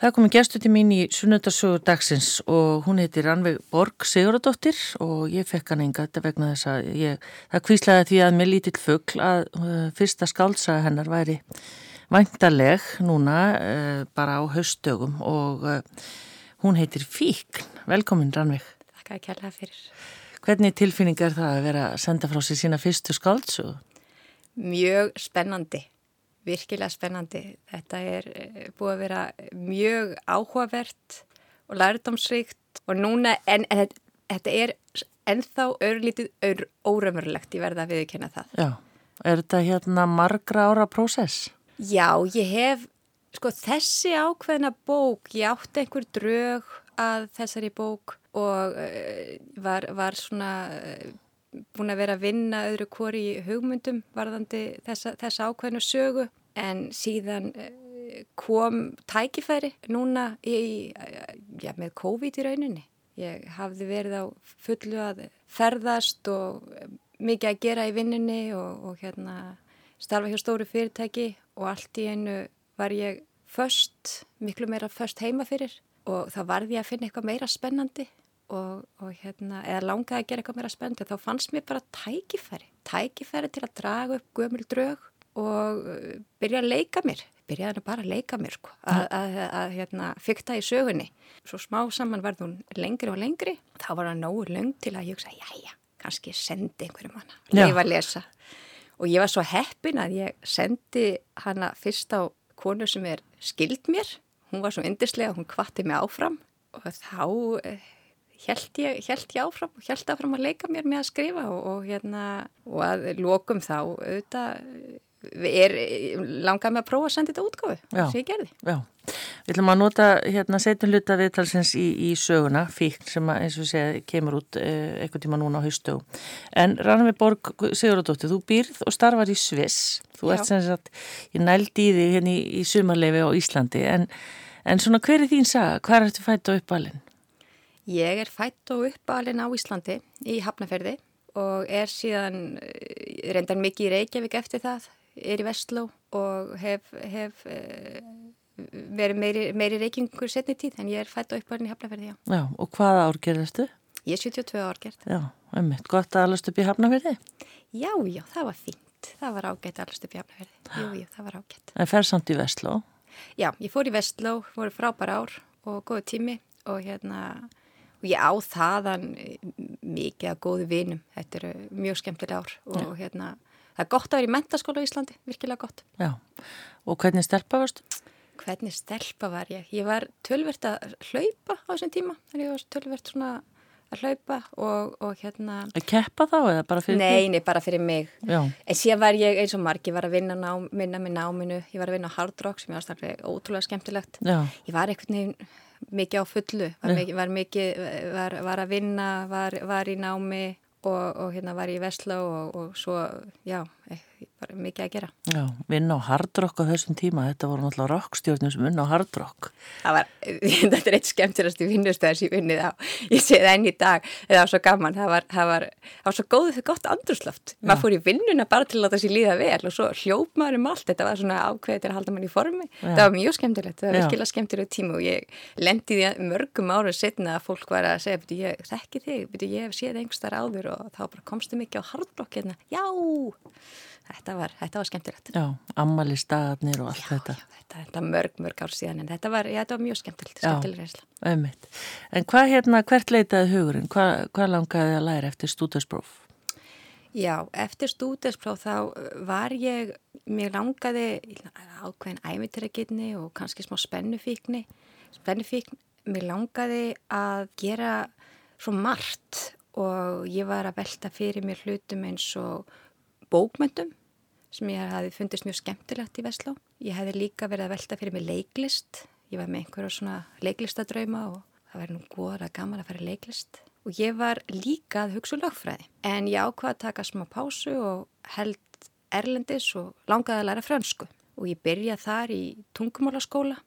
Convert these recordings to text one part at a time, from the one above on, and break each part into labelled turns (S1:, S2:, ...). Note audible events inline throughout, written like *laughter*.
S1: Það komi gæstu til mín í sunnundarsögur dagsins og hún heitir Ranveig Borg Sigurðardóttir og ég fekk hann enga þetta vegna þess að ég, það kvíslaði því að með lítill fuggl að uh, fyrsta skálsaga hennar væri væntaleg núna uh, bara á haustögum og uh, hún heitir Fíkn. Velkomin Ranveig.
S2: Takk að kærlega fyrir.
S1: Hvernig tilfinning er það að vera að senda frá sér sína fyrstu skálsögu?
S2: Mjög spennandi virkilega spennandi. Þetta er eh, búið að vera mjög áhugavert og lærdomsrikt og núna, en, en þetta er ennþá örlítið ör, órömmurlegt, ég verða að viðkynna það.
S1: Já, er þetta hérna margra ára prósess?
S2: Já, ég hef, sko þessi ákveðna bók, ég átti einhver drög að þessari bók og uh, var, var svona... Búin að vera að vinna öðru hvori í hugmyndum varðandi þessa, þessa ákveðinu sögu. En síðan eh, kom tækifæri núna í, já, með COVID í rauninni. Ég hafði verið á fullu að ferðast og mikið að gera í vinninni og, og hérna, starfa hjá stóru fyrirtæki og allt í einu var ég först, miklu meira först heima fyrir. Og þá varði ég að finna eitthvað meira spennandi og, og hérna, eða langaði að gera eitthvað meira spennandi þá fannst mér bara tækifæri, tækifæri til að draga upp gömul drög og uh, byrja að leika mér, byrjaði bara að leika mér sko, að, að, að hérna, fykta í sögunni. Svo smá saman verði hún lengri og lengri, þá var það nógu lung til að ég hugsa, já já, kannski sendi einhverjum hana, leifa að lesa. Og ég var svo heppin að ég sendi hana fyrst á konu sem er skild mér, hún var svo yndislega, hún kvatti mig áfram. Og þá eh, held ég, held ég áfram og held áfram að leika mér með að skrifa og, og, hérna, og að lokum þá auðvitað er langað með að prófa að senda þetta útgáfi sem ég gerði.
S1: Já, við ætlum að nota hérna setjum hluta viðtalsins í, í söguna, fíkn sem að, eins og segja kemur út eh, eitthvað tíma núna á haustögu. En Rannvi Borg Sigurðardóttir, þú býrð og starfar í Sviss, þú Já. ert sem sagt í þig hérna í, í sumarleifi á Íslandi, en, en svona hver er þín saga, hvað er þetta fætt á uppalinn?
S2: Ég er fætt og uppalinn á Íslandi í Hafnaferði og er síðan eh, reyndar mikið í Reykjavík eftir það er í Vestló og hef, hef uh, verið meiri, meiri reykingur setni tíð en ég er fætt á uppvarðin í Hafnaferði, já.
S1: Já, og hvaða ár gerðastu?
S2: Ég er 72 ár gerð.
S1: Já, einmitt, gott að alast upp í Hafnaferði?
S2: Já, já, það var fínt. Það var ágætt að alast upp í Hafnaferði. Jú, jú, það var ágætt.
S1: En fer samt í Vestló?
S2: Já, ég fór í Vestló, voru frábæra ár og góðu tími og hérna og ég á þaðan mikið að góðu vinum. Þetta eru mjög skemmtilega ár og já. hérna það er gott að vera í mentaskóla í Íslandi, virkilega gott.
S1: Já, og hvernig stelpa varst?
S2: Hvernig stelpa var ég? Ég var tölvert að hlaupa á þessum tíma, þannig að ég var tölvert svona að hlaupa og, og hérna...
S1: Að keppa þá eða bara fyrir
S2: nei, nei, bara fyrir mig. Já. En síðan var ég eins og marg, ég var að vinna ná, minna með náminu, ég var að vinna á Hard Rock sem ég var ótrúlega skemmtilegt. Já. Ég var einhvern veginn mikið á fullu, var, mikið, var, mikið, var, var að vinna, var í námi og, og hérna var í Vesla og, og svo, já, bara mikið að gera.
S1: Já, vinn á hardrock á þessum tíma, þetta voru náttúrulega rockstjórnum sem vinn á hardrock.
S2: Það var, *laughs* þetta er eitt skemmtirast í vinnustöðar sem ég vinnið á, ég sé það enn í dag, það var svo gaman, það var, það var, það var svo góðið fyrir gott andurslöft. Maður fór í vinnuna bara til að láta sér líða vel og svo hljóp maður um allt, þetta var svona ákveðið til að halda mann í formi. Já. Það var mjög skemmtilegt, það var virkilega skemmtilegt tíma og ég lendi því mörgum árið setna að fólk var að segja, betur ég þekki þig, betur ég hef séð einhver áður. Og þá bara komstu mikið á hardrock hérna, já, þetta var, þetta var skemmtilegt.
S1: Já, ammali staðarnir og allt
S2: já,
S1: þetta.
S2: Já, þetta, þetta mörg, mörg ár síðan en þetta var, já, þetta var mjög skemmtilegt, skemmtileg reynsla.
S1: Já, auðvitað. En hvað hérna, hvert leitaði hugurinn? Hvað, hvað langaði að læra eftir stúdinspróf?
S2: Já, eftir stúdinspróf þá var ég, mér langaði ákveðin æmitiragirni og kannski smá spennufíkni. Spennufíkni, mér langaði að gera svo margt og ég var að velta fyrir mér hlutum eins og bókmyndum sem ég hafi fundist mjög skemmtilegt í Vestló. Ég hefði líka verið að velta fyrir mig leiklist. Ég var með einhverja svona leiklistadrauma og það væri nú góður að gaman að fara í leiklist. Og ég var líka að hugsa um lögfræði. En ég ákvaði að taka smá pásu og held erlendis og langaði að læra frönsku. Og ég byrjaði þar í tungumálaskóla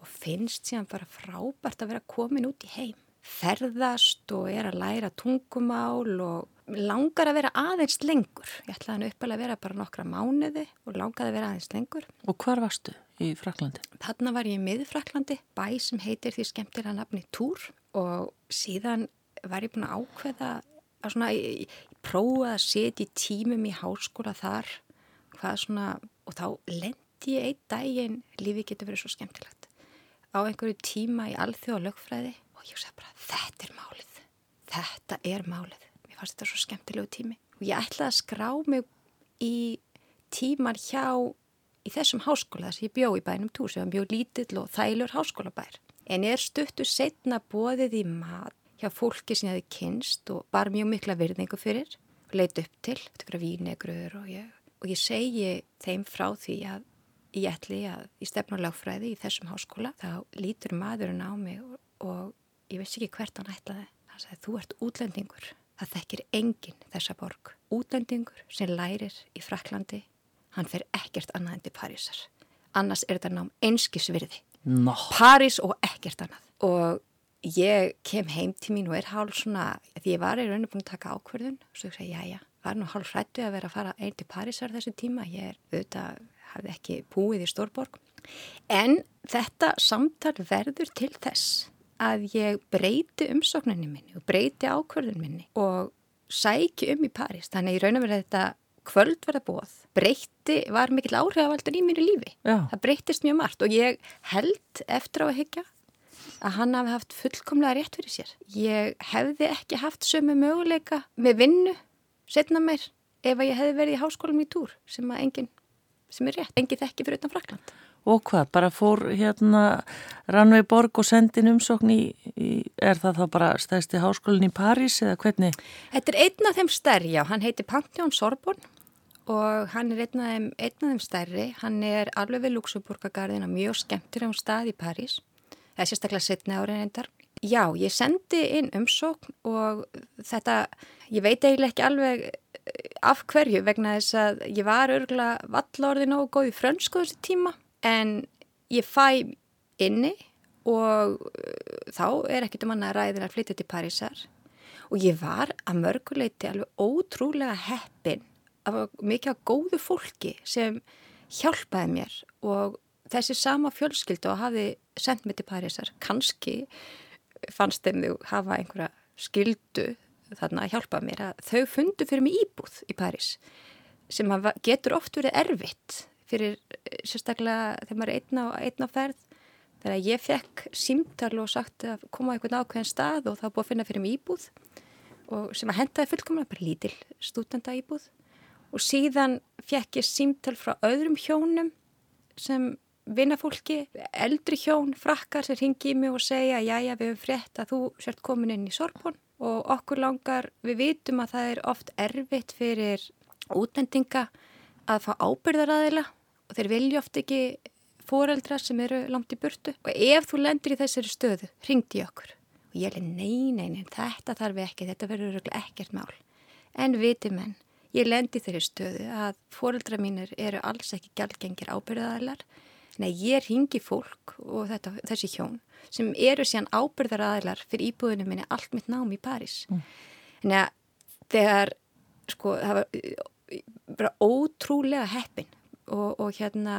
S2: og finnst síðan bara frábært að vera komin út í heim. Ferðast og er að læra tungumál og langar að vera aðeins lengur. Ég ætlaði hann uppalega að vera bara nokkra mánuði og langaði að vera aðeins lengur.
S1: Og hvar varstu í Fraklandi?
S2: Þarna var ég í miðfraklandi, bæ sem heitir því skemmtilega nafni Túr og síðan var ég búin að ákveða að svona, ég, ég prófaði að setja tímum í háskóla þar svona, og þá lendi ég einn daginn, lífi getur verið svo skemmtilegt, á einhverju tíma í alþjóð og lögfræði og ég sagði bara þetta er málið, þetta er málið, mér fannst þetta svo skemmtilegu tími. Og ég ætlaði að skrá mig í tímar hjá í þessum háskóla þess að ég bjó í bænum túr sem bjó lítill og þælur háskólabær. En ég er stuttu setna bóðið í mat hjá fólki sem ég hefði kynst og bar mjög mikla virðingu fyrir og leiti upp til, þetta fyrir vínegröður og ég, og ég segi þeim frá því að ég ætli að í stefnulegfræði í þessum háskóla þá lítur maðurinn á mig og, og ég veist ekki hvert hann ætlaði. Það sagði þú ert útlendingur, það þekkir enginn þessa borg. Útlendingur sem lærir í Fraklandi hann fer ekkert annað enn til Parísar. Annars er þetta nám einskisvirði.
S1: No.
S2: París og ekkert annað. Og ég kem heim til mín og er hálf svona, því ég var í rauninu búin að taka ákverðun og svo ég segi, já, já, var nú hálf hrættu að vera að fara einn til Parísar þessu tíma. Ég er auðvitað, hafði ekki búið í Stórborg. En þetta samtal verður til þess að ég breyti umsókninni minni og breyti ákverðun minni og sæki um í París. Þannig í rauninu verður þetta kvöldverðabóð breytti, var mikill áhrifavaldur í mínu lífi.
S1: Já.
S2: Það breyttist mjög margt og ég held eftir á að hyggja að hann hafi haft fullkomlega rétt fyrir sér. Ég hefði ekki haft sömu möguleika með vinnu setna mér ef að ég hefði verið í háskólum í túr sem að enginn, sem er rétt, enginn þekki fyrir utan Frakland.
S1: Og hvað, bara fór hérna Rannvei Borg og sendin umsókn í, í, er það þá bara stæðsti háskólinn í París eða hvernig?
S2: Þetta er einn af þeim stærri, já, hann heiti Pantheon Sorbonne og hann er einn af þeim, einn af þeim stærri, hann er alveg við Luxemburgagarðin á mjög skemmtir á stað í París, er sérstaklega setna árið reyndar. Já, ég sendi inn umsókn og þetta, ég veit eiginlega ekki alveg eh, af hverju vegna þess að ég var örgulega vallorðin og góð í frönsku þessi tíma en ég fæ inni og eh, þá er ekkert um annað ræðin að flytja til Parísar. Og ég var að mörguleiti alveg ótrúlega heppin af mikið góðu fólki sem hjálpaði mér og þessi sama fjölskyldu og hafi sendt mig til Parísar, kannski fannst þeim þau hafa einhverja skyldu þarna að hjálpa mér að þau fundu fyrir mig íbúð í París sem getur oft verið erfitt fyrir sérstaklega þegar maður er einn á, einn á ferð. Þegar ég fekk símtal og sagt að koma á einhvern ákveðin stað og þá búið að finna fyrir mig íbúð og sem að hendaði fullkomlega bara lítil stúdenda íbúð og síðan fekk ég símtöl frá öðrum hjónum sem vinnafólki, eldri hjón, frakkar sem ringi í mig og segja já já við hefum frétt að þú sért komin inn í Sorbonn og okkur langar, við vitum að það er oft erfitt fyrir útlendinga að fá ábyrðaræðila og þeir vilja oft ekki foreldra sem eru langt í burtu og ef þú lendir í þessari stöðu, ringdi okkur og ég er nei, nei, nei, þetta þarf ekki, þetta verður ekkert mál en viti menn Ég lendi þeirri stöðu að fóreldra mínir eru alls ekki gælgengir ábyrðaðalar. Nei, ég ringi fólk og þetta, þessi hjón sem eru síðan ábyrðaðalar fyrir íbúðinu minni allt mitt nám í París. Mm. Að þegar, sko, það var bara ótrúlega heppin og, og hérna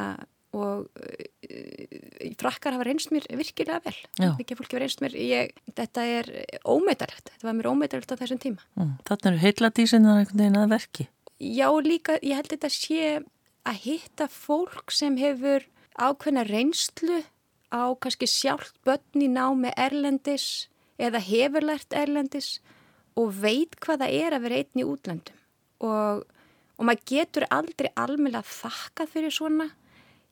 S2: og uh, frakkar hafa reynst mér virkilega vel. Mikið fólki hafa reynst mér. Ég, þetta er ómeðalegt þetta var mér ómeðalegt á þessum tíma.
S1: Mm, Þannig eru heiladísinn að einhvern veginn að verki.
S2: Já líka, ég held þetta sé að hitta fólk sem hefur ákveðna reynslu á kannski sjálft börn í námi erlendis eða hefurlært erlendis og veit hvað það er að vera einn í útlandum og, og maður getur aldrei almeinlega þakka fyrir svona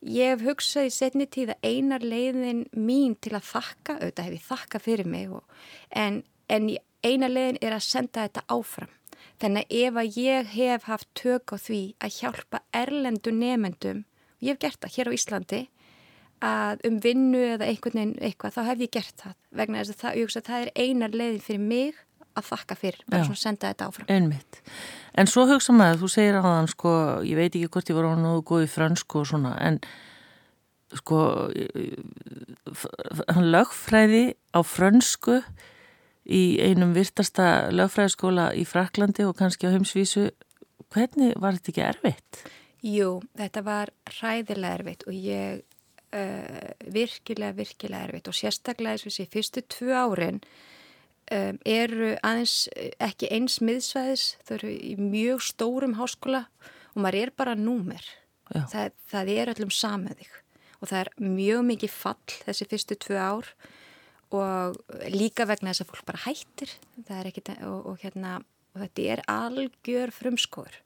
S2: Ég hef hugsað í setni tíð að einar leiðin mín til að þakka, auðvitað hef ég þakka fyrir mig, og, en, en einar leiðin er að senda þetta áfram. Þannig að ef að ég hef haft tök á því að hjálpa erlendu nefendum, og ég hef gert það hér á Íslandi, að um vinnu eða einhvern veginn eitthvað, þá hef ég gert það. Vegna þess að það, að það er einar leiðin fyrir mig að þakka fyrir, bara Já, svona senda þetta áfram.
S1: Einmitt. En svo hugsa maður, þú segir á þann sko, ég veit ekki hvort ég var á nógu góð í fransku og svona, en sko hann lögfræði á fransku í einum virtasta lögfræðiskóla í Fraklandi og kannski á heimsvísu, hvernig var þetta ekki erfitt?
S2: Jú, þetta var ræðilega erfitt og ég uh, virkilega, virkilega erfitt og sérstaklega þess að þessi fyrstu tvö árin um, eru aðeins ekki eins miðsvæðis, þau eru í mjög stórum háskóla og maður er bara númer. Það, það er öllum sameðig og það er mjög mikið fall þessi fyrstu tvö ár og líka vegna þess að fólk bara hættir. Ekkit, og, og, hérna, og þetta er algjör frumskóður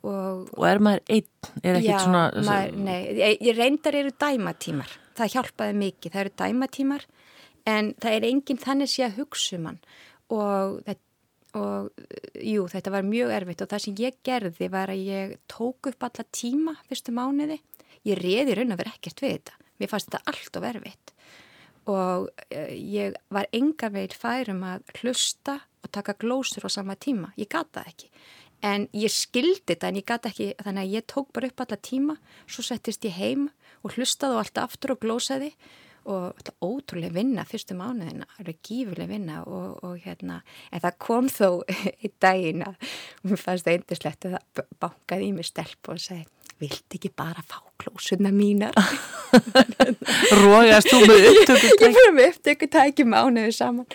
S1: Og, og er maður einn? Er
S2: já, svona, maður, nei, ég, ég reyndar eru dæmatímar, það hjálpaði mikið, það eru dæmatímar en það er enginn þannig sé að hugsa um hann. Og, og jú, þetta var mjög erfitt. Og það sem ég gerði var að ég tók upp alla tíma fyrstu mánuði, ég reði raun að vera ekkert við þetta, mér fannst þetta allt of erfitt. Og eh, ég var enga veil færum að hlusta og taka glósur á sama tíma, ég gata ekki. En ég skildi þetta en ég gata ekki. Þannig að ég tók bara upp alla tíma svo settist ég heim og hlustaði og alltaf aftur og glósaði og ótrúlega vinna fyrstu mánuðina alveg gífurlega vinna og, og hérna en það kom þó *laughs* í daginn að mér fannst það eindislegt að það bankaði í mig stelp og segi vilt ekki bara fá klósuna mínar? *laughs*
S1: Rógast þú með upptökutæki *laughs*
S2: Ég fór með upptökutæki mánuðu saman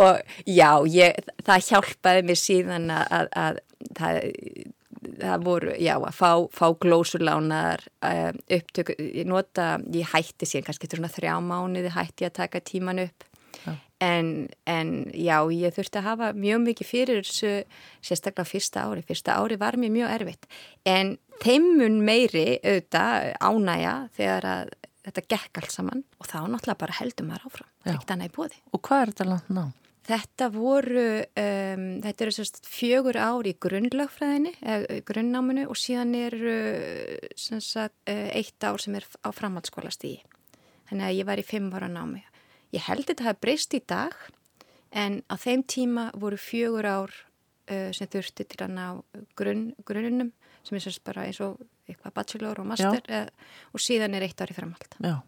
S2: og já, ég, það hjálpaði mér síðan að, að, að það, það voru, já, að fá, fá glósulánar uh, upptöku, ég nota, ég hætti síðan kannski svona þrjá mánuði hætti að taka tíman upp. Ja. en, en já, ég þurfti að hafa mjög mikið fyrir þessu, sérstaklega fyrsta ári, fyrsta ári var mér mjög erfitt. En þeimun meiri auðvitað ánæja þegar að þetta gekk allt saman. Og þá náttúrulega bara heldum maður áfram, ekkert annað í bóði
S1: Og hvað er þetta langt ná?
S2: Þetta voru, um, þetta eru sérst fjögur ár í grunnlagfræðinni, grunnnáminu og síðan eru sagt, eh, eitt ár sem er á framhaldsskóla stíði. Þannig að ég var í fimm ára námi. Ég held þetta hafa breyst í dag en á þeim tíma voru fjögur ár uh, sem þurfti til að ná grunn, grunnunum sem er sérst bara eins og eitthvað bachelor og master uh, og síðan er eitt ár í framhald.
S1: Já.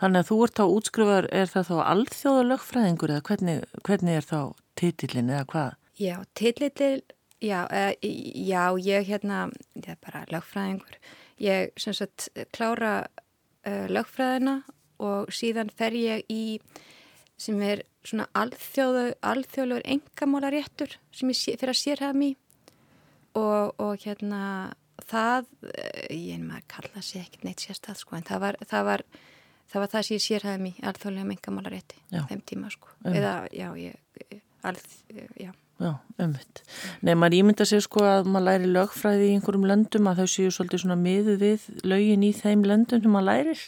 S1: Þannig að þú ert á útskrifar, er það þá alþjóðalögfræðingur eða hvernig, hvernig er þá titillin eða hvað?
S2: Já, titillin, já, uh, já, ég hérna, ég er bara lögfræðingur. Ég sem sagt klára uh, lögfræðina og síðan fer ég í sem er svona alþjóðu, alþjóðlegur engamálaréttur sem ég fyrir að sérhafa mér og, og hérna það, uh, ég maður að kalla sér ekkert neitt sérstað sko en það var, það var það var það sem ég sérhæði mér alþjóðlega mengamálarétti þeim tíma sko um. eða já, ég, alð, já
S1: Já, umvitt. Nei, maður ímynda sér sko að maður læri lögfræði í einhverjum löndum að þau séu svolítið svona miðu við lögin í þeim löndum sem maður lærir.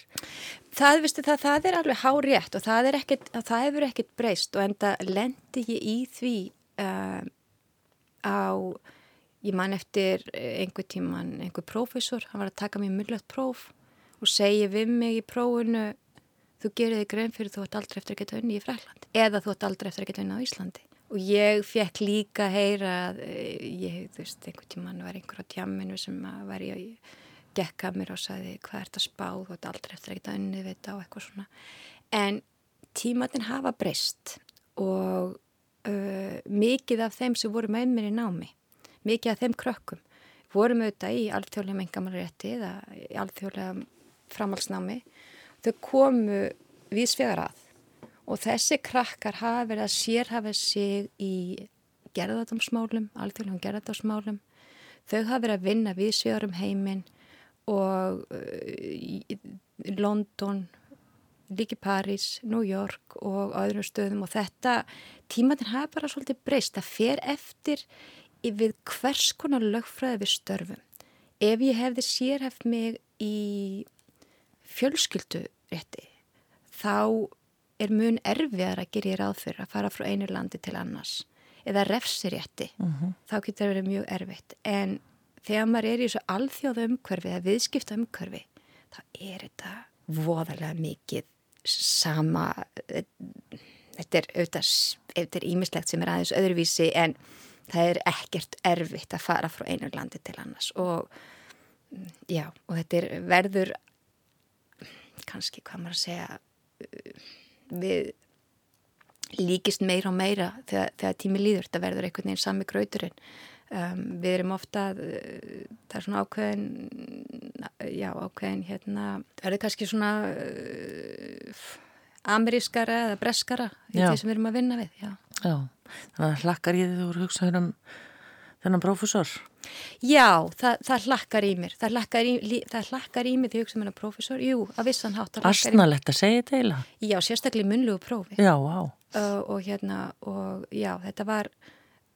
S2: Það, vistu, það, það er alveg hár rétt og það, ekkit, það hefur ekkert breyst og enda lendi ég í því uh, á, ég man eftir einhver tíman, einhver prófessor, hann var að taka mér mullögt próf og segi við mig í prófunu þú gerir þig grein fyrir þú ætti aldrei eftir að geta unni í Fræklandi eða þú ætti aldrei eftir að geta unni á Íslandi. Og ég fekk líka heyra að eh, ég, þú veist, einhvern tíman var einhver á tjamminu sem var í gekka mér og sagði hvað er þetta spáð þú ætti aldrei eftir að geta unni við þetta og eitthvað svona. En tímatin hafa breyst og uh, mikið af þeim sem voru með mér í námi mikið af þeim krökkum vorum auðvitað í alþjóðlega mengamalrétti eða alþjóðlega framhalsnámi þau komu vísvegar að. Og þessi krakkar hafa verið að sérhafa sig í gerðardómsmálum, alþjóðlegum gerðardómsmálum. Þau hafa verið að vinna vísvegar um heiminn og uh, London líki París, New York og öðrum stöðum. Og þetta tímatin hafa bara svolítið breyst. Að fer eftir við hvers konar lögfræði við störfum. Ef ég hefði sérhæft mig í fjölskyldurétti þá er mun erfiðar að gera í ráð fyrir að fara frá einu landi til annars eða refsirétti mhm. -huh. þá getur það verið mjög erfitt en þegar maður er í þessu alþjóða umhverfi eða viðskipta umhverfi þá er þetta voðalega mikið sama þetta er auðvitað ímislegt sem er aðeins öðruvísi en það er ekkert erfitt að fara frá einu landi til annars og já og þetta er verður kannski hvað maður að segja uh, við líkist meira og meira þegar, þegar tími líður þetta verður einhvern veginn sami grauturinn Um, við erum ofta, uh, það er svona ákveðin, já ákveðin hérna, það er kannski svona uh, amerískara eða breskara í
S1: Já.
S2: því sem við erum að vinna við, já.
S1: Já, þannig að hlakkar ég þið þú eru hugsað um þennan prófessor.
S2: Já, það, það hlakkar í mér, það hlakkar í, lí- það hlakkar í mér því hugsa mér að prófessor, jú, að vissan hátt það hlakkar í
S1: Asnalett að segja þetta eiginlega.
S2: Já, sérstaklega í munlugu prófi
S1: Já, á.
S2: uh, og hérna, og já, þetta var,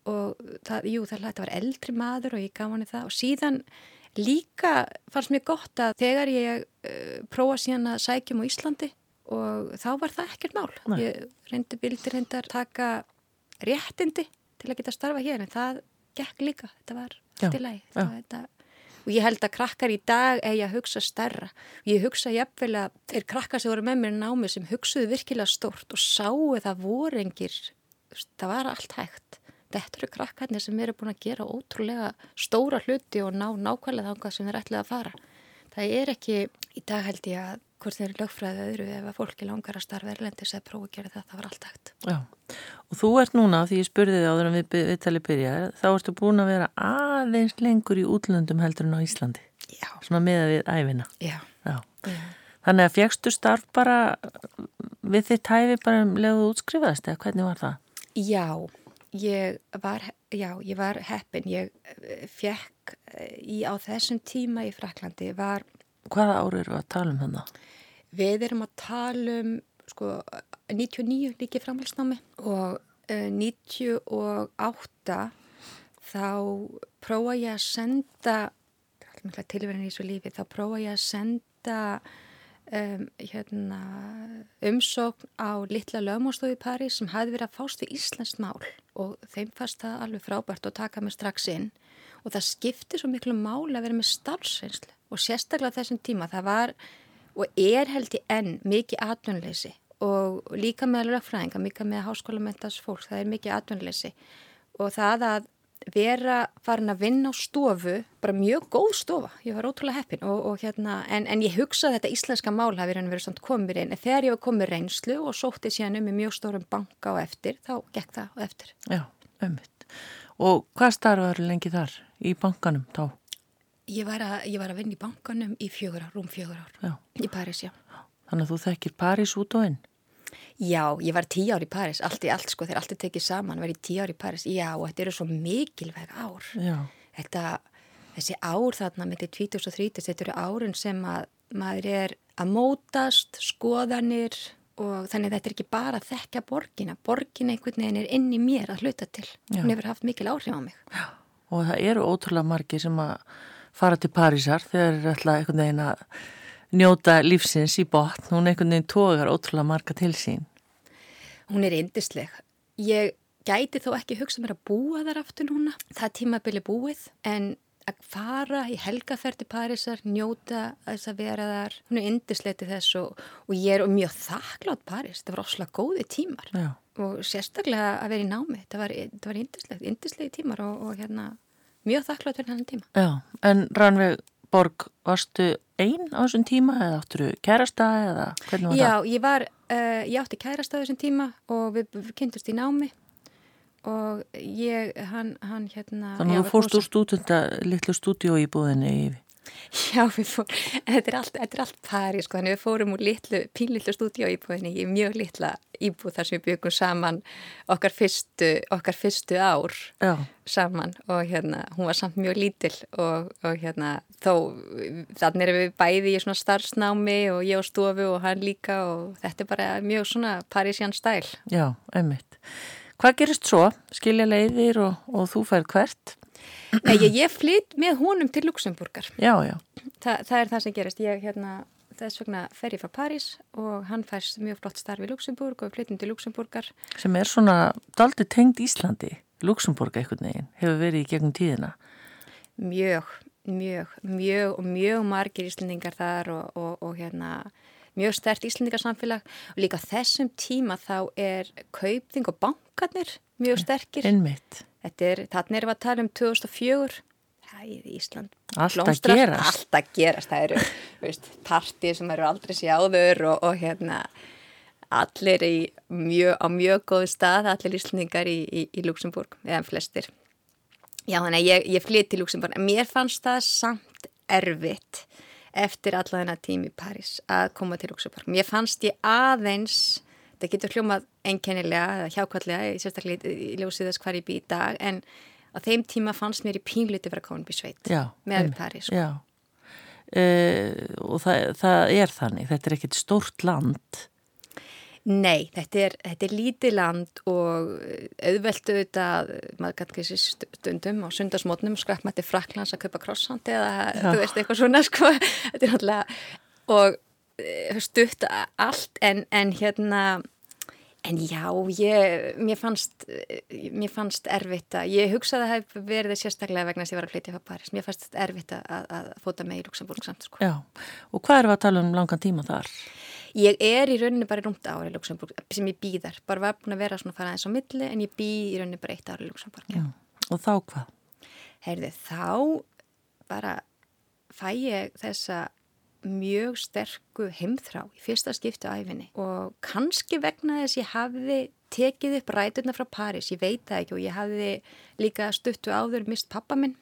S2: og það, jú, það, þetta var eldri maður og ég gaf hann það og síðan líka fannst mér gott að þegar ég uh, prófa síðan að sækjum á Íslandi og þá var það ekkert mál.
S1: Nei.
S2: Ég reyndi bildir reyndar taka réttindi til að geta starfa hér en það gekk líka, þetta var allt í lagi. og ég held að krakkar í dag eigi að hugsa stærra. Ég hugsa jafnvel að þeir krakkar sem voru með mér í námi sem hugsuðu virkilega stórt og sáu það voru engir, það var allt hægt. Þetta eru krakkarnir sem eru búin að gera ótrúlega stóra hluti og ná nákvæmlega þangað sem þeir ætlaði að fara. Það er ekki, í dag held ég að hvort þeir eru lögfræðið öðru ef að fólki langar að starfa erlendis eða prófa að gera það, það var allt hægt.
S1: Já, og þú ert núna, því ég spurði þig áður en við viðtali byrja, þá ertu búin að vera aðeins lengur í útlöndum heldur en á Íslandi,
S2: Já,
S1: svona meða við æfina.
S2: já,
S1: Já.
S2: já.
S1: Þannig að fjagstu starf bara við þitt hæfi bara um leguðu útskrifaðist eða hvernig var það?
S2: Já, ég var, já, ég var heppin. Ég eh, fekk eh, í, á þessum tíma í Fraklandi var,
S1: Hvaða ári eru að tala um þannig?
S2: Við erum að tala um, sko, 99 líki framhalsnámi og uh, 98 þá prófa ég að senda, er tilverðin í þessu lífi, þá prófa ég að senda um, hérna, umsókn á litla lögmóstofu í París sem hafði verið að fást við Íslands mál og þeim fannst það alveg frábært að taka mig strax inn. Og það skipti svo miklu mál að vera með starfsreynslu og sérstaklega þessum tíma. Það var og er held í enn mikið atvinnleysi og líka með lögfræðinga, líka með háskólamöntas fólks, það er mikið atvinnleysi og það að vera farin að vinna á stofu, bara mjög góð stofa, ég var ótrúlega heppin og, og hérna, en, en ég hugsa að þetta íslenska mál hafi verið samt komið inn, en þegar ég var komið reynslu og sótti síðan um í mjög stórum banka og eftir, þá gekk það og eftir.
S1: Já, ömmit. Og hvað starfaður lengi þar í bankanum þá?
S2: Ég var að, ég var að vinna í bankanum í fjögur ár, rúm fjögur ár,
S1: Já.
S2: í Paris, já.
S1: Þannig að þú þekkir París út og inn?
S2: Já, ég var tíu ár í Paris, allt í allt sko, þeir allt er tekið saman, var ég tíu ár í Paris, já, og þetta eru svo mikilvæg ár.
S1: Já.
S2: Þetta, þessi ár þarna með þetta 20 og 30, þetta eru árin sem að maður er að mótast, skoðanir og þannig þetta er ekki bara að þekka borgina, borgina einhvern veginn er inn í mér að hluta til,
S1: Já.
S2: hún hefur haft mikil áhrif á mig.
S1: Og það eru ótrúlega margir sem að fara til Parísar þegar þeir eru alltaf einhvern veginn að njóta lífsins í botn. Hún einhvern veginn tógar ótrúlega marga til sín.
S2: Hún er yndisleg. Ég gæti þó ekki hugsa mér að búa þar aftur núna. Það er tímabili búið en að fara í helgaferð til Parísar, njóta þess að vera þar. Hún er yndisleg til þess og, og ég er mjög þakklátt París. Það var óslega góði tímar
S1: Já.
S2: og sérstaklega að vera í námi. Það var, það var yndislegt, yndislegi tímar og, og hérna, mjög þakklátt fyrir hann tíma.
S1: Já, en Ranveig Borg, varstu einn á þessum tíma eða áttur kærasta eða hvernig var
S2: Já, ég var, uh, ég átti kærast á þessum tíma og við, við kynntust í námi og ég, hann, hann hérna...
S1: það? Þannig
S2: já,
S1: að þú fórst úr stúdunda, litlu stúdíó í búðinni í *laughs*
S2: Já, fórum, þetta er allt, þetta er allt pari, sko, þannig við fórum úr litlu, pínlitlu stúdíu íbúðinni í mjög litla íbúð þar sem við byggum saman okkar fyrstu, okkar fyrstu ár
S1: Já,
S2: saman og hérna, hún var samt mjög lítil og, og hérna, þó, þannig erum við bæði í svona starfsnámi og ég á stofu og hann líka og þetta er bara mjög svona parísjan stæl.
S1: já, einmitt. Hvað gerist svo? Skilja leiðir og, og þú færð hvert?
S2: Nei, ég, ég flytt með honum til Luxemburgar.
S1: Já, já,
S2: Þa, það er það sem gerist. Ég hérna, þess vegna fer ég frá París og hann færst mjög flott starf í Luxemburg og við flyttum til Luxemburgar.
S1: sem er svona daldi tengd Íslandi, Luxemburg einhvern veginn, hefur verið í gegnum tíðina.
S2: Mjög, mjög, mjög og mjög margir Íslendingar þar og, og, og hérna mjög stert Íslendingarsamfélag og líka þessum tíma þá er kaupting og bankarnir mjög sterkir.
S1: Einmitt.
S2: Þetta er, þarna erum við að tala um 2004. Það er Ísland.
S1: Allt að
S2: blómstrar,
S1: gerast.
S2: Allt að gerast. Það eru *laughs* veist, partið sem eru aldrei sjáður og, og hérna allir í mjög, á mjög góðu stað, allir Íslandingar í, í, í Luxemburg, eða flestir. Já, þannig að ég, ég flytt til Luxemburg. Mér fannst það samt erfitt eftir alla þennan tím í Paris að koma til Luxemburg. Mér fannst ég aðeins, það getur hljómað einkennilega eða hjákvæmlega, ég sérstaklega í ljósið þess hvar ég bý í dag, en á þeim tíma fannst mér í pínluti koma upp í sveit með. Paris. Sko.
S1: Já, uh, og það, það er þannig, þetta er ekkit stórt land.
S2: Nei, þetta er, þetta er lítið land og auðveldu auðvitað, maður kannski þessi stundum á sundarsmótnum skrækmætti Fraklands að kaupa krossandi eða
S1: Já.
S2: þú veist eitthvað svona *laughs* sko, þetta er náttúrulega og eh, stutt allt en, en hérna en já, ég, mér fannst mér fannst erfitt að ég hugsaði að það hef verið sérstaklega vegna þess að ég var að flytja frá Paris, mér fannst erfitt að, að fóta með í Luxemburg samt sko.
S1: Já, og hvað erum við að tala um langan tíma þar?
S2: Ég er í rauninni bara í rúmta ári í Luxemburg sem ég býðar, bara var búin að vera svona að fara aðeins á milli en ég bý í rauninni bara eitt ári í Luxemburg.
S1: Já. Og þá hvað?
S2: Heyrði, þá bara fæ ég þessa mjög sterku heimþrá í fyrsta skiptu á æfinni og kannski vegna þess ég hafði tekið upp ræturna frá Paris, ég veit það ekki og ég hafði líka stuttu áður mist pappa minn,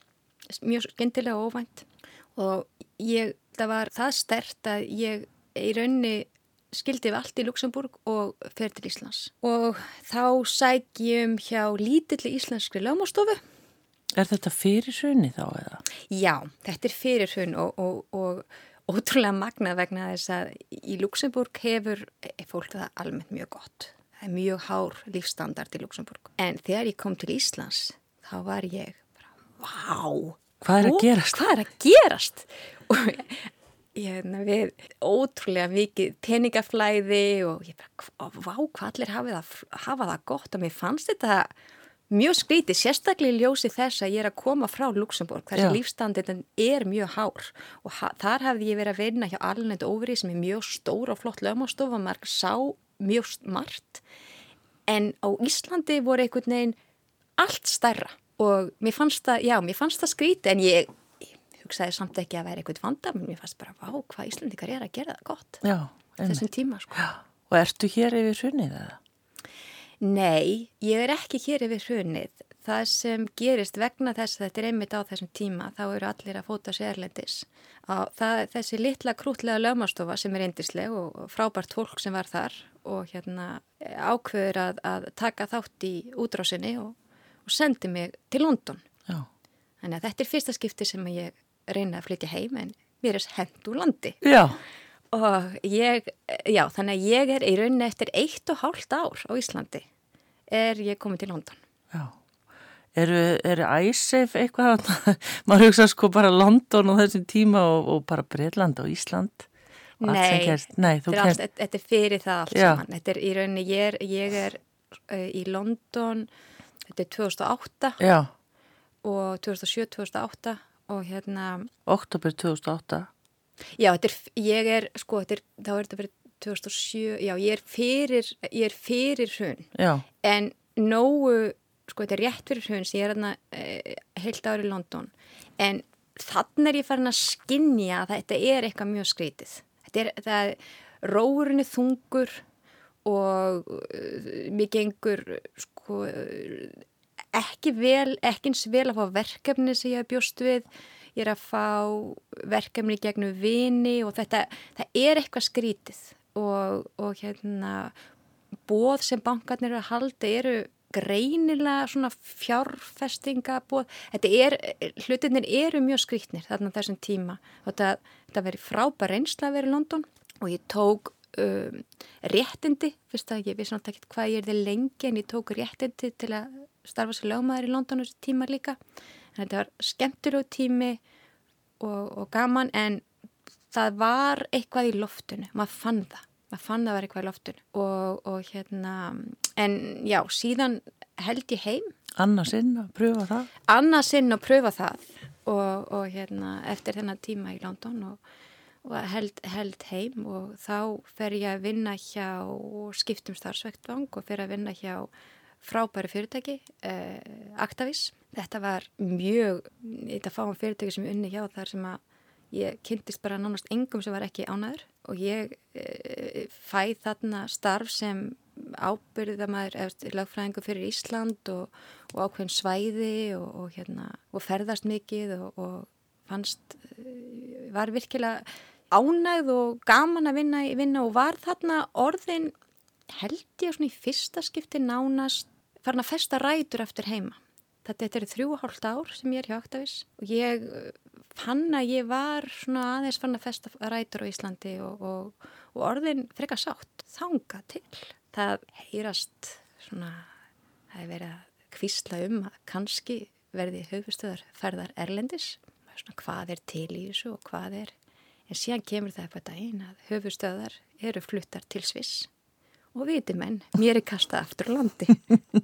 S2: mjög skemmtilega og óvænt og ég, það var það stert að ég í rauninni skildi við allt í Luxemburg og fer til Íslands og þá sækjum hjá lítilli íslenskri lögmástofu
S1: Er þetta fyrir hrunni þá eða?
S2: Já, þetta er fyrir hrun og, og, og ótrúlega magna vegna þess að í Luxemburg hefur fólk það almennt mjög gott. Það er mjög hár lífstandard í Luxemburg. En þegar ég kom til Íslands, þá var ég bara, vá!
S1: Hvað er að gerast?
S2: Hvað er að gerast? *laughs* Ég hefna við ótrúlega mikið peningaflæði og ég bara, vá, hvað allir hafa það, hafa það gott. Og mér fannst þetta mjög skrítið, sérstaklega í ljósi þess að ég er að koma frá Luxemburg, þess að lífstandin er mjög hár. Og ha þar hafði ég verið að vinna hjá Alnend Óveri sem er mjög stór og flott lögmástofa, maður sá mjög margt. En á Íslandi voru einhvern veginn allt stærra. Og mér fannst það, já, mér fannst það skrítið en ég hugsaði samt ekki að vera eitthvað vanda, menn mér fannst bara, vá, hvað Íslandikar er að gera það gott
S1: Já,
S2: þessum tíma, sko.
S1: Já. Og ertu hér yfir hrunnið eða?
S2: Nei, ég er ekki hér yfir hrunið. Það sem gerist vegna þess að þetta er einmitt á þessum tíma, þá eru allir að fóta sér erlendis. Á, það, þessi litla krútlega lögmastofa sem er eindisleg og og frábært fólk sem var þar og hérna ákveður að, að taka þátt í útrásinni og, og sendi mig til London.
S1: Já.
S2: Þannig að þetta er fyrsta skipti sem ég reyna að flytja heim en mér er hend úr landi.
S1: Já.
S2: Og ég, já, þannig að ég er í rauninni eftir eitt og hálft ár á Íslandi er ég komið til London.
S1: Já. Eru, eru æsef eitthvað? *laughs* Maður hugsa sko bara London og þessum tíma og, og bara Breitland og Ísland.
S2: Nei.
S1: Nei,
S2: er, þetta er fyrir það allt
S1: Já.
S2: saman. Þetta er í rauninni, ég er, ég er uh, í London, þetta er 2008
S1: Já,
S2: og 2007-2008 og hérna,
S1: oktober 2008.
S2: já, þetta er, ég er, sko, þetta er, þá er þetta verið 2007, já, ég er fyrir, ég er fyrir hrun.
S1: Já,
S2: En nógu, sko þetta er rétt fyrir hrun sem ég er hérna e, heilt ári í London en þannig er ég farin að skinja að þetta er eitthvað mjög skrítið. Þetta er, það er, róurinn er þungur og uh, mér gengur sko ekki vel, ekki eins vel að fá verkefni sem ég hef bjóst við. Ég er að fá verkefni gegnum vini og þetta, það er eitthvað skrítið. Og, og hérna bóð sem bankarnir eru að halda eru greinilega svona fjárfestingabóð þetta er, hlutinir eru mjög skrítnir þarna þessum tíma. Og þetta, þetta veri frábær reynsla að vera í London. Og ég tók um, réttindi, fyrst að ég vissi náttúrulega ekki hvað ég er þið lengi en ég tók réttindi til að starfa sér lögmaður í London þessu tíma líka. En þetta var skemmtur og tími og, og gaman en það var eitthvað í loftinu, maður fann það. Maður fann það var eitthvað í loftinu. Og, og hérna, en já síðan held ég heim.
S1: Annarsinn að pröfa það.
S2: annarsinn að pröfa það. Og, og hérna eftir þennan tíma í London og, og held, held heim. Og þá fer ég að vinna hjá skiptum starfsvektvang og fer að vinna hjá frábæri fyrirtæki, eh, Actavis. Þetta var mjög, þetta fáum fyrirtæki sem ég unni hjá þar sem að ég kynntist bara nánast engum sem var ekki ánæður og ég e, fæ þarna starf sem ábyrðamæður eða lagfræðingu fyrir Ísland og, og ákveðin svæði og, og, hérna, og ferðast mikið og fannst, eh, var virkilega ánægð og gaman að vinna, vinna og var þarna orðin held ég svona í fyrsta skipti nánast farin að festa rætur eftir heima. Þetta er þrjú og hálft ár sem ég er hjá Aktavís og ég eh, fann að ég var svona aðeins farin að festa rætur á Íslandi og, og, og orðin frekar sátt þanga til. Það heyrast svona, það er verið að kvísla um að kannski verði höfustöðar ferðar erlendis. Svona, hvað er til í þessu og hvað er en síðan kemur það upp að daginn að höfustöðar eru fluttar til Sviss og viti menn, mér er kastað aftur á landi.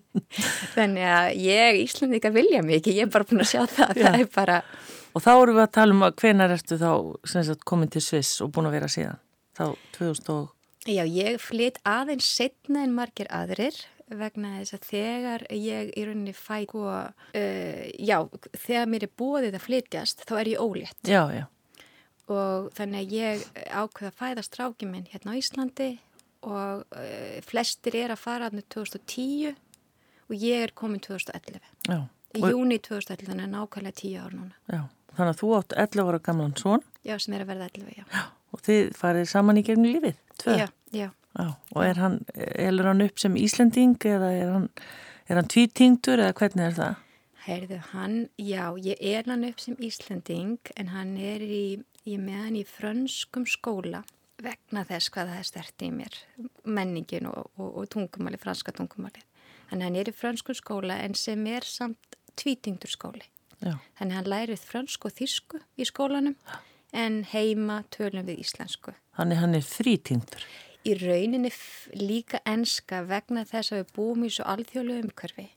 S2: *laughs* Þannig að ég Íslandika vilja mikið, ég er bara búin að sjá það, það er bara
S1: Og þá eru við að tala um að hvenar ertu þá sagt, komin til Sviss og búin að vera síðan? Þá 2000 og
S2: Já, ég flytt aðeins setna en margir aðrir vegna þess að þegar ég í rauninni fæ uh, já, þegar mér er búið að flytjast þá er ég ólétt.
S1: Já, já.
S2: Og þannig að ég ákveða að fæða strákið minn hérna á Íslandi og uh, flestir er að fara aðnum 2010 og ég er komin 2011 Já. í júni 2011, þannig að nákvæmlega 10 ár núna.
S1: Já, þannig að þú átt 11 ára gamlan svon
S2: Já, sem er að verða 11, já,
S1: já Og þið farið saman í gegnum lífið, tvö?
S2: Já, já.
S1: Já, og er hann, elur hann upp sem Íslanding eða er hann, er hann tvítingtur eða hvernig er það?
S2: Heyrðu, hann, já, ég er hann upp sem Íslanding en hann er í ég með hann í frönskum skóla vegna þess hvað það er stert í mér menningin og, og, og tungumáli, franska tungumáli þannig hann er í frönskum skóla en sem er samt tvítingdur skóli. Já. þannig hann lærið frönsk og þísku í skólanum en heima tölum við íslensku.
S1: Þannig hann er þrítingdur.
S2: Í rauninni líka enska vegna þess að við búum í svo alþjóðlu umkörfi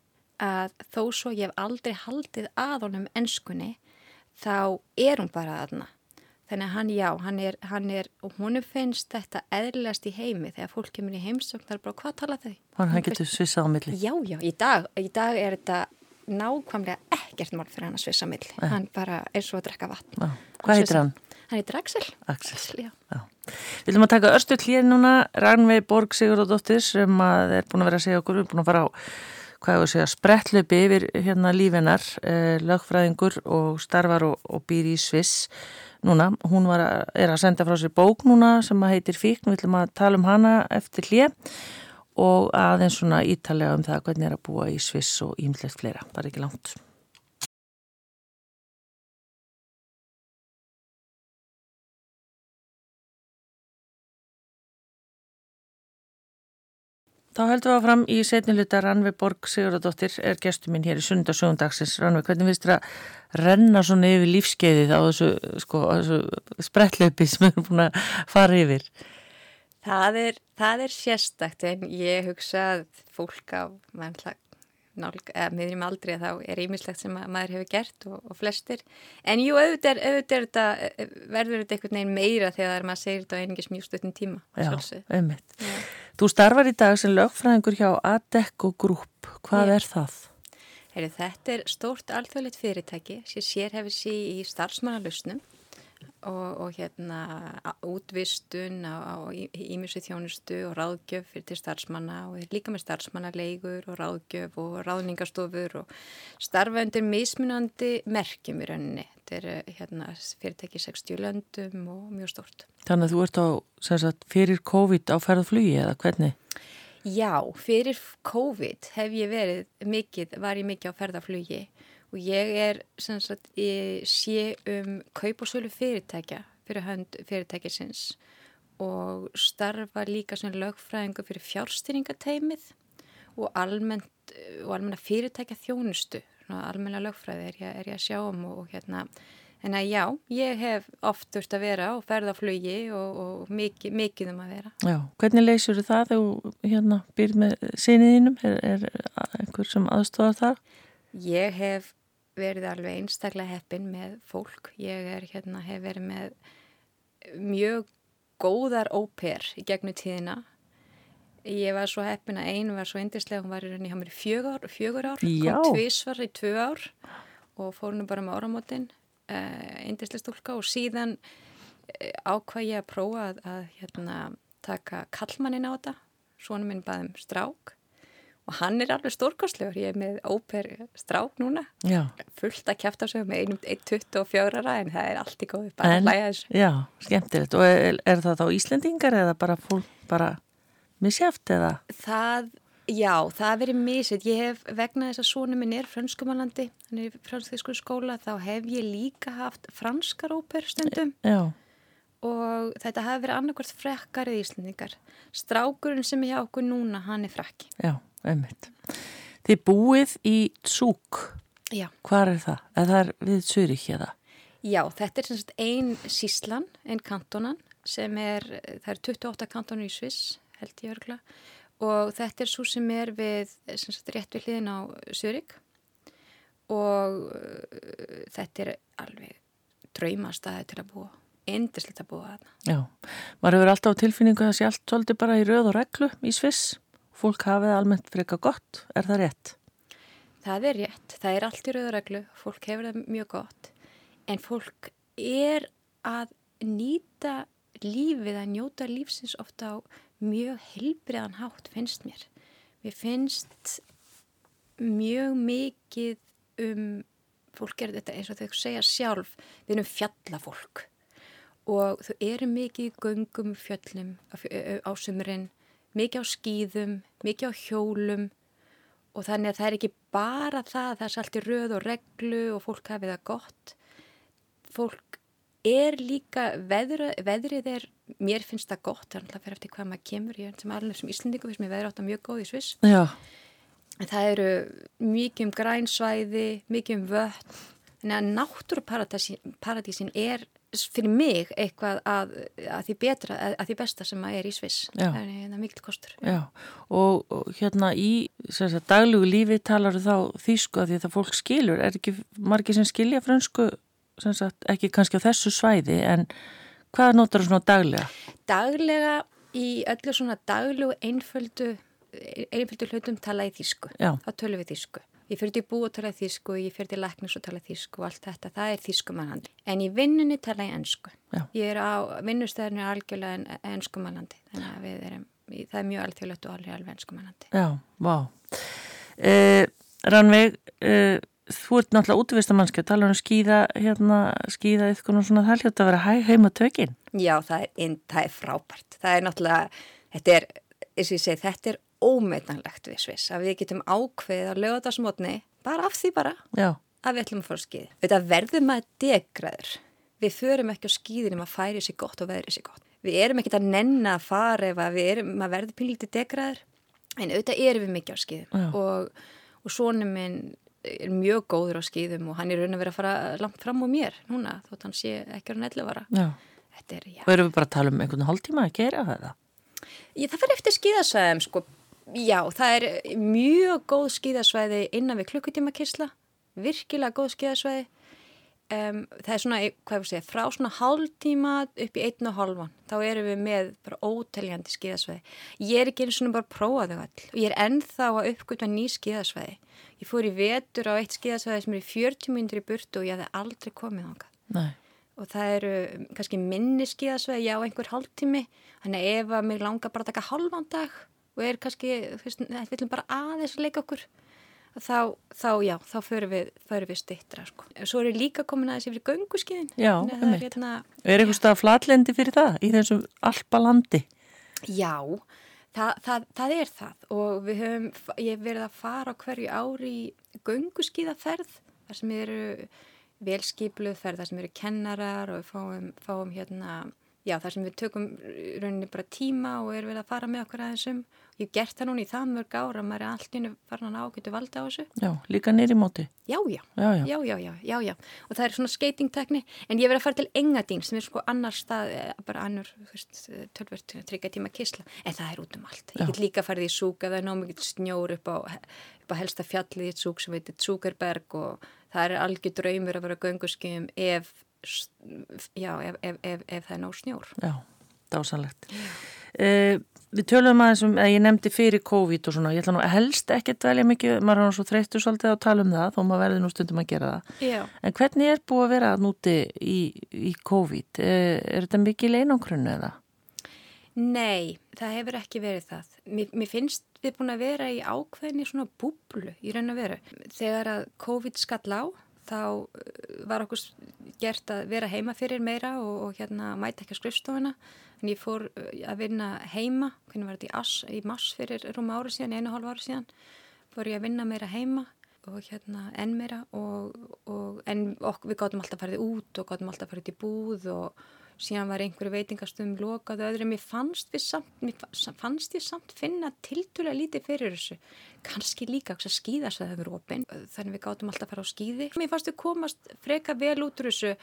S2: að þó svo ég hef aldrei haldið að honum enskunni þá er hún bara aðna Þannig að hann, já, hann er, hann er, og hún finnst þetta eðlilegast í heimi þegar fólk kemur í heimsögn, það er bara, hvað tala þau?
S1: Hann getur svissað á milli.
S2: Já, já, í dag, í dag er þetta nákvæmlega ekkert mál fyrir hann að svissa á milli. Eh. Hann bara er svo að drekka vatn. Já.
S1: Hvað heitir hann?
S2: Hann heitir Axel.
S1: Axel, Axel já. já. Við viljum að taka örstu klíð núna, Rannveig Borg Sigurðardóttir sem er búin að vera að segja okkur, við erum búin að fara á hvað ég að segja, sprettlöpi yfir hérna lífinar, eh, lögfræðingur og starfar og, og býr í Sviss núna, hún að, er að senda frá sér bók núna sem að heitir Fíkn, við ætlum að tala um hana eftir hlið og aðeins svona ítalega um það hvernig er að búa í Sviss og ímlegt fleira, bara ekki langt. Þá heldum við að fram í setniluta Ranvi Borg Sigurðardóttir er gestur minn hér í sundarsögundagsins. Ranvi, hvernig finnst þér að renna svona yfir lífskeiðið á þessu, sko, þessu sprettlaupi sem við erum búin að fara yfir?
S2: Það er, það er sérstakt en ég hugsa að fólk á mannlag meðnum aldrei þá er ímislegt sem maður hefur gert og, og flestir en jú, auðvitað, auðvitað þetta, eh, verður þetta einhvern veginn meira þegar maður segir þetta á einingis mjög stutnum tíma
S1: Já, Já. Þú starfar í dag sem lögfræðingur hjá Adecco Group hvað Já. er það?
S2: Heyri, þetta er stórt alþjóðleitt fyrirtæki sem sér hefur sí í starfsmannalusnum og, og hérna útvistun á ímissu þjónustu og ráðgjöf fyrir til starfsmanna og líka með starfsmannaleigur og ráðgjöf og ráðningastofur og starfa undir mismunandi merkjum í rauninni. Þetta er hérna, fyrirtæki 60 löndum og mjög stort.
S1: Þannig að þú ert á sagt, fyrir COVID á ferðflugi eða hvernig?
S2: Já, fyrir COVID hef ég verið mikið, var ég mikið á ferðarflugi og ég er sagt, ég sé um kaup og sölu fyrirtækja fyrir hönd fyrirtækisins og starfa líka sem lögfræðingu fyrir fjárstyrningateimið og almennt og almenna fyrirtækja þjónustu almenna lögfræði er ég, er ég að sjá um og, og hérna en að já, ég hef oft þurft að vera og ferða flugi og, og mikið, mikið um að vera
S1: Já, hvernig leysur það þegar þú hérna byrð með síniðinum? Er, er einhver sem aðstofar það?
S2: Ég hef verið alveg einstaklega heppin með fólk. Ég er, hérna, hef verið með mjög góðar óper í gegnum tíðina. Ég var svo heppin að einu var svo eindislega, hún var í rauninni hjá mér í fjögur, fjögur ár,
S1: Já.
S2: kom tvísvar í tvö ár og fór nú bara með áramótin, uh, eh, eindislega stúlka og síðan uh, ákvað ég að prófa að, að hérna, taka kallmannin á þetta svonum minn baðum strák og hann er alveg stórkostlegur, ég er með óper strák núna,
S1: Já.
S2: fullt að kæfta sig með einum 1.24 en það er allt í góði, bara
S1: En-
S2: að hlæja þessu.
S1: Já, skemmtilegt. Og er, er það þá Íslendingar eða bara fólk bara misjæft eða?
S2: Það, já, það verið misið. Ég hef vegna þess að svona minn er franskumalandi, hann er í franskísku skóla, þá hef ég líka haft franskar óper stundum
S1: Já,
S2: og þetta hafi verið annarkvært frekkarið íslendingar. Strákurinn sem er hjá okkur núna, hann er frekki.
S1: já, einmitt. Þið búið í Tsúk.
S2: Já.
S1: Hvar er það? Eða það er við Zurich eða?
S2: Já, þetta er sem sagt ein síslan, ein kantonan sem er, það er 28 kantonur í Sviss, held ég örgla og þetta er svo sem er við, sem sagt, rétt við hliðin á Zurich og uh, þetta er alveg draumastæði til að búa, indislegt að búa þarna.
S1: Já, maður hefur alltaf tilfinningu að það sé allt svolítið bara í röð og reglu í Sviss. Fólk hafið almennt freka gott, er það rétt?
S2: Það er rétt, það er allt í rauðareglu, fólk hefur það mjög gott, en fólk er að nýta lífið, að njóta lífsins ofta á mjög helbriðan hátt, finnst mér. Mér finnst mjög mikið um, fólk er þetta eins og þau segja sjálf, við erum fjallafólk og þau eru mikið í göngum fjöllum á, sumurinn, mikið á skýðum, mikið á hjólum og þannig að það er ekki bara það, það er allt í röð og reglu og fólk hafið það gott. Fólk er líka, veðra, veðrið er, mér finnst það gott, það er alltaf fyrir eftir hvað maður kemur, ég er sem alveg sem Íslandingu, finnst mér veðrið átt að mjög góð í Sviss.
S1: Já,
S2: það eru mikið um grænsvæði, mikið um vötn, þannig að náttúruparadísin er fyrir mig eitthvað að, að því betra, að, að því besta sem að er í Sviss. Það er hérna mikil kostur.
S1: já. Og, hérna í daglugu lífi talar þá þýsku að því að það fólk skilur. Er ekki margir sem skilja fransku, sem sagt, ekki kannski á þessu svæði, en hvað notar þú svona daglega?
S2: daglega í öllu svona daglegu einföldu, einföldu hlutum tala í þýsku. Þá tölum við þýsku. Ég fyrir til bú og tala þýsku, ég fyrir til læknis og tala þýsku og allt þetta, það er þýskumannandi. En í vinnunni tala ég ennsku.
S1: Já.
S2: Ég er á, vinnustæðinu algjörlega en, ennskumannandi, þannig að við erum, það er mjög alþjóðlegt og alveg alveg ennskumannandi.
S1: Já, vá. Eh, Rannveig, eh, þú ert náttúrulega útvistamannski að tala um skýða, hérna, skýða eitthvað og svona, það hljótt að vera hæ, heima tökinn.
S2: Já, það er, það er frábært. Það er náttúrulega, þetta er, eins og ég segi, þetta er ómetanlegt við Sviss, að við getum ákveðið að löga þetta smotni, bara af því bara,
S1: Já,
S2: að við ætlum að fara á skýði. Þetta verður maður degraður. Við förum ekki á skýðin um að færi sér gott og veðri sér gott. Við erum ekki að nenna að fara ef að við erum, maður verður pínlítið degraður, en auðvitað erum við mikið á skýðum og, og svona minn er mjög góður á skýðum og hann er raun að vera að fara langt fram á mér núna, þótt hann sé ekki á nellu vara. Þetta er, já.
S1: Og erum við bara að tala um einhvern hálftíma að gera það?
S2: Ég, það fyrir eftir skíðasvæðum sko. Já, það er mjög góð skíðasvæði innan við klukkutíma kisla, virkilega góð skíðasvæði. Um, það er svona, hvað ég segja, frá svona hálftíma upp í einn og hálfan. Þá erum við með bara óteljandi skíðasvæði. Ég er ekki eins og bara að prófa þau all. Og ég er ennþá að uppgöta ný skíðasvæði. Ég fór í vetur á eitt skíðasvæði sem er í 40 minnir í burtu og ég hafði aldrei komið ánkað
S1: Nei.
S2: og það eru um, kannski minni skíðasveið, já einhver hálftími þannig ef að mig langar bara að taka halvan dag og er kannski, þú veist, við viljum bara aðeins að leika okkur þá, þá já, þá förum við, við stittra sko. Svo eru líka komin aðeins yfir gönguskiðin
S1: Já,
S2: að það er
S1: einmitt.
S2: hérna,
S1: Er stað flatlendi fyrir það í þessum alpalandi?
S2: já það, það, það er það og við höfum, ég verið að fara hverju ári í gönguskiðaferð þar sem eru velskipluð ferð, þar sem eru kennarar og við fáum, fáum hérna já, þar sem við tökum rauninni bara tíma og erum við að fara með okkur aðeins um ég hef gert það núna í það mörg ára maður er allt innu farin að ágætu valda á þessu
S1: Já, líka nýri móti.
S2: já, já,
S1: Já, já.
S2: já, já, já, já, já og það er svona skeitingtekni, en ég verið að fara til Engadín sem er sko annar stað eh, bara annur, þú veist, tölvört tryggja tíma kisla, en það er út um allt
S1: Já.
S2: ég get líka farið í súk það er námikið snjór upp á, upp á helsta fjallið í súk sem heitir Súkerberg og það er algjör draumur að vera gönguskjum ef já, ef, ef, ef, það er nóg snjór
S1: Já, dásanlegt. Uh, við tölum aðeins um, að ég nefndi fyrir COVID og svona, ég ætla nú helst ekki að dvelja mikið, maður er nú svo þreyttur svolítið að tala um það, þó maður verður nú stundum að gera það.
S2: já,
S1: En hvernig er búið að vera núti í, í COVID? Uh, er þetta mikið leinangrunni eða?
S2: nei það hefur ekki verið það. Mér, mér finnst við búin að vera í ákveðinni svona búblu í raun og veru. Þegar að COVID skall á þá uh, var okkur gert að vera heima fyrir meira og, og hérna mæta ekki að skrifstofuna. En ég fór uh, að vinna heima, hvernig var þetta í, í mars fyrir rúma ára síðan, einu hálf ára síðan, fór ég að vinna meira heima og hérna enn meira og, og en við gáttum alltaf að fara út og gáttum alltaf að fara út í búð og síðan var einhverju veitingastum lokað og öðru, mér fannst samt, mér fannst ég samt finna tildulega lítið fyrir þessu, kannski líka að skýðast að það hefur opinn, þannig við gáttum alltaf að fara á skýði. Mér fannst við komast freka vel út úr þessu,